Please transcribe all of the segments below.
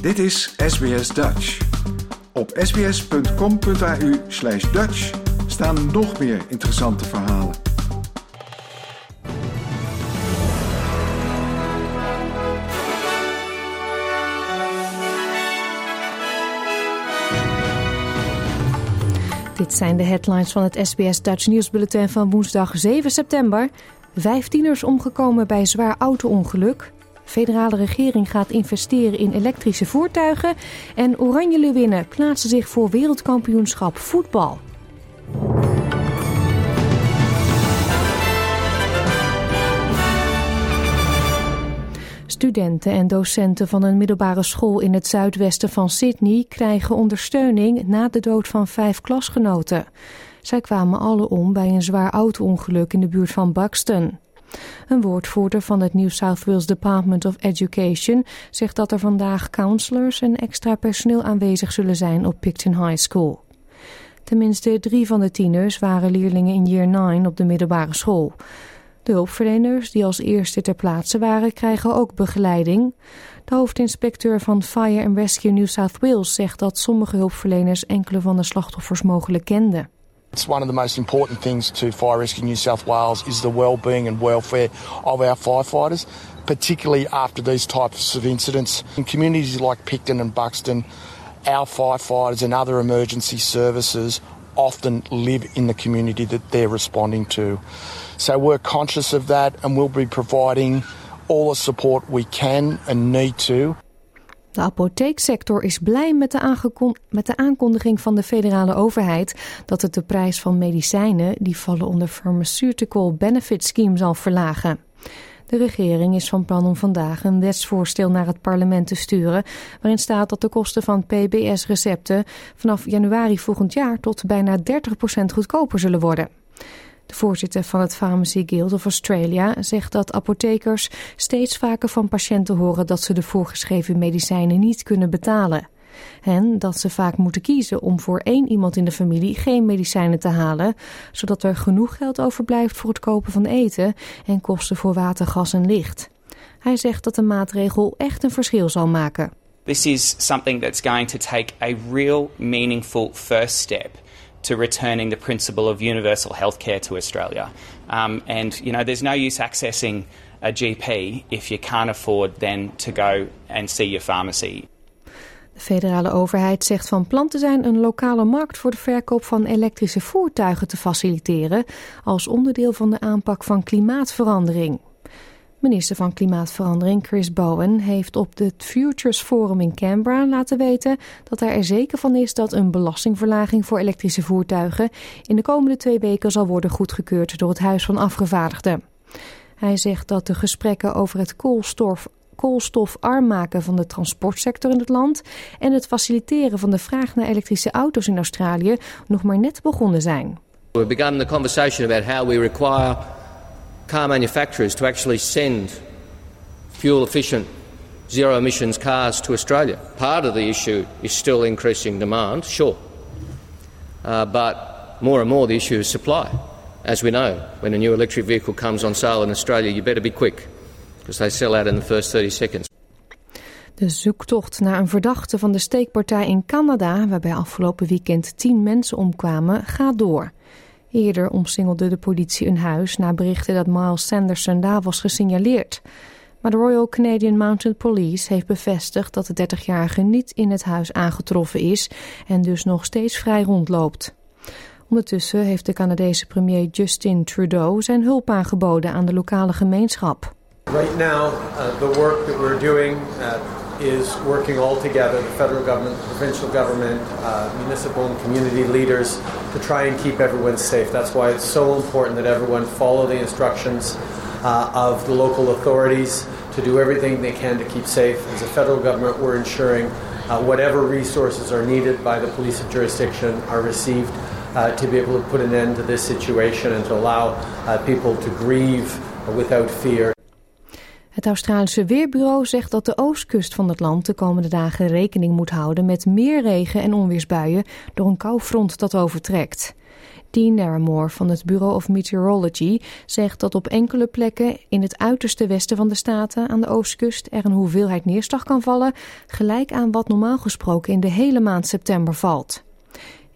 Dit is SBS Dutch. Op sbs.com.au slash Dutch staan nog meer interessante verhalen. Dit zijn de headlines van het SBS Dutch nieuwsbulletin van woensdag 7 september. Vijf tieners omgekomen bij zwaar auto-ongeluk. Federale regering gaat investeren in elektrische voertuigen. En Oranje Leeuwinnen plaatsen zich voor wereldkampioenschap voetbal. Studenten en docenten van een middelbare school in het zuidwesten van Sydney krijgen ondersteuning na de dood van vijf klasgenoten. Zij kwamen alle om bij een zwaar auto-ongeluk in de buurt van Buxton. Een woordvoerder van het New South Wales Department of Education zegt dat er vandaag counselors en extra personeel aanwezig zullen zijn op Picton High School. Tenminste drie van de tieners waren leerlingen in year 9 op de middelbare school. De hulpverleners die als eerste ter plaatse waren krijgen ook begeleiding. De hoofdinspecteur van Fire and Rescue New South Wales zegt dat sommige hulpverleners enkele van de slachtoffers mogelijk kenden. It's one of the most important things to Fire Rescue New South Wales is the well-being and welfare of our firefighters, particularly after these types of incidents. In communities like Picton and Buxton, our firefighters and other emergency services often live in the community that they're responding to. So we're conscious of that and we'll be providing all the support we can and need to. De apotheeksector is blij met de, aankondiging van de federale overheid dat het de prijs van medicijnen die vallen onder Pharmaceutical Benefit Scheme zal verlagen. De regering is van plan om vandaag een wetsvoorstel naar het parlement te sturen, waarin staat dat de kosten van PBS-recepten vanaf januari volgend jaar tot bijna 30% goedkoper zullen worden. De voorzitter van het Pharmacy Guild of Australia zegt dat apothekers steeds vaker van patiënten horen dat ze de voorgeschreven medicijnen niet kunnen betalen. En dat ze vaak moeten kiezen om voor één iemand in de familie geen medicijnen te halen, zodat er genoeg geld overblijft voor het kopen van eten en kosten voor water, gas en licht. Hij zegt dat de maatregel echt een verschil zal maken. This is something that's going to take a real meaningful first step to returning the principle of universal healthcare to Australia. Um, and, you know, there's no use accessing a GP if you can't afford then to go and see your pharmacy. De federale overheid zegt van plan te zijn een lokale markt voor de verkoop van elektrische voertuigen te faciliteren als onderdeel van de aanpak van klimaatverandering. Minister van Klimaatverandering Chris Bowen heeft op het Futures Forum in Canberra laten weten dat hij er zeker van is dat een belastingverlaging voor elektrische voertuigen in de komende twee weken zal worden goedgekeurd door het Huis van Afgevaardigden. Hij zegt dat de gesprekken over het koolstof, koolstofarm maken van de transportsector in het land en het faciliteren van de vraag naar elektrische auto's in Australië nog maar net begonnen zijn. We the conversation about how we require car manufacturers to actually send fuel efficient zero emissions cars to Australia. Part of the issue is still increasing demand, sure. Uh, but more and more the issue is supply. As we know, when a new electric vehicle comes on sale in Australia, you better be quick because they sell out in the first 30 seconds. De zoektocht naar een verdachte van de steekpartij in Canada, waarbij afgelopen weekend tien mensen omkwamen, gaat door. Eerder omsingelde de politie een huis na berichten dat Miles Sanderson daar was gesignaleerd. Maar de Royal Canadian Mounted Police heeft bevestigd dat de 30-jarige niet in het huis aangetroffen is en dus nog steeds vrij rondloopt. Ondertussen heeft de Canadese premier Justin Trudeau zijn hulp aangeboden aan de lokale gemeenschap. Right now, uh, the work that we're doing uh, is working all together, the federal government, the provincial government, uh, municipal and community leaders, to try and keep everyone safe. That's why it's so important that everyone follow the instructions uh, of the local authorities to do everything they can to keep safe. As a federal government, we're ensuring uh, whatever resources are needed by the police of jurisdiction are received uh, to be able to put an end to this situation and to allow uh, people to grieve without fear. Het Australische Weerbureau zegt dat de oostkust van het land de komende dagen rekening moet houden met meer regen en onweersbuien door een koufront dat overtrekt. Dean Naramore van het Bureau of Meteorology zegt dat op enkele plekken in het uiterste westen van de staten aan de oostkust er een hoeveelheid neerslag kan vallen, gelijk aan wat normaal gesproken in de hele maand september valt.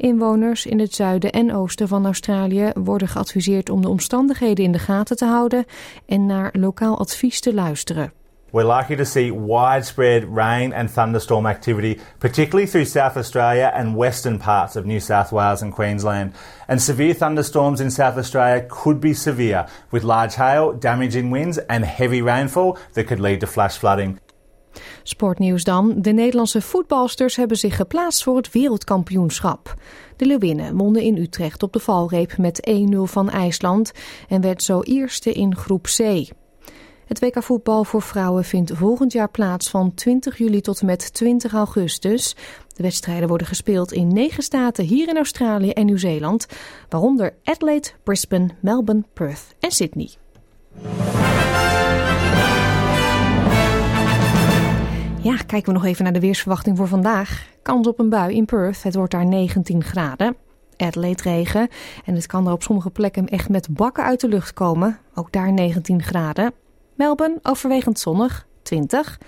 Inwoners in het zuiden en oosten van Australië worden geadviseerd om de omstandigheden in de gaten te houden en naar lokaal advies te luisteren. We're likely to see widespread rain and thunderstorm activity, particularly through South Australia and western parts of New South Wales and Queensland. And severe thunderstorms in South Australia could be severe, with large hail, damaging winds, and heavy rainfall that could lead to flash flooding. Sportnieuws dan. De Nederlandse voetbalsters hebben zich geplaatst voor het wereldkampioenschap. De Leeuwinnen wonnen in Utrecht op de valreep met 1-0 van IJsland en werd zo eerste in groep C. Het WK voetbal voor vrouwen vindt volgend jaar plaats van 20 juli tot en met 20 augustus. De wedstrijden worden gespeeld in negen staten hier in Australië en Nieuw-Zeeland, waaronder Adelaide, Brisbane, Melbourne, Perth en Sydney. Ja, kijken we nog even naar de weersverwachting voor vandaag. Kans op een bui in Perth. Het wordt daar 19 graden. Adelaide regen. En het kan er op sommige plekken echt met bakken uit de lucht komen. Ook daar 19 graden. Melbourne overwegend zonnig, 20.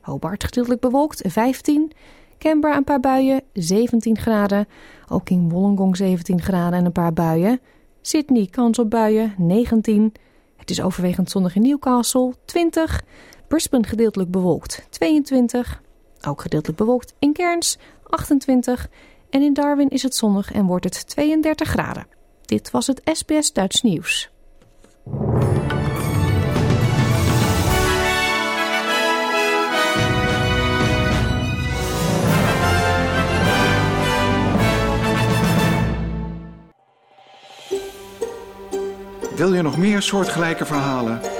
Hobart gedeeltelijk bewolkt, 15. Canberra een paar buien, 17 graden. Ook in Wollongong 17 graden en een paar buien. Sydney kans op buien, 19. Het is overwegend zonnig in Newcastle, 20. Brisbane gedeeltelijk bewolkt, 22. Ook gedeeltelijk bewolkt in Cairns, 28. En in Darwin is het zonnig en wordt het 32 graden. Dit was het SBS Duits Nieuws. Wil je nog meer soortgelijke verhalen?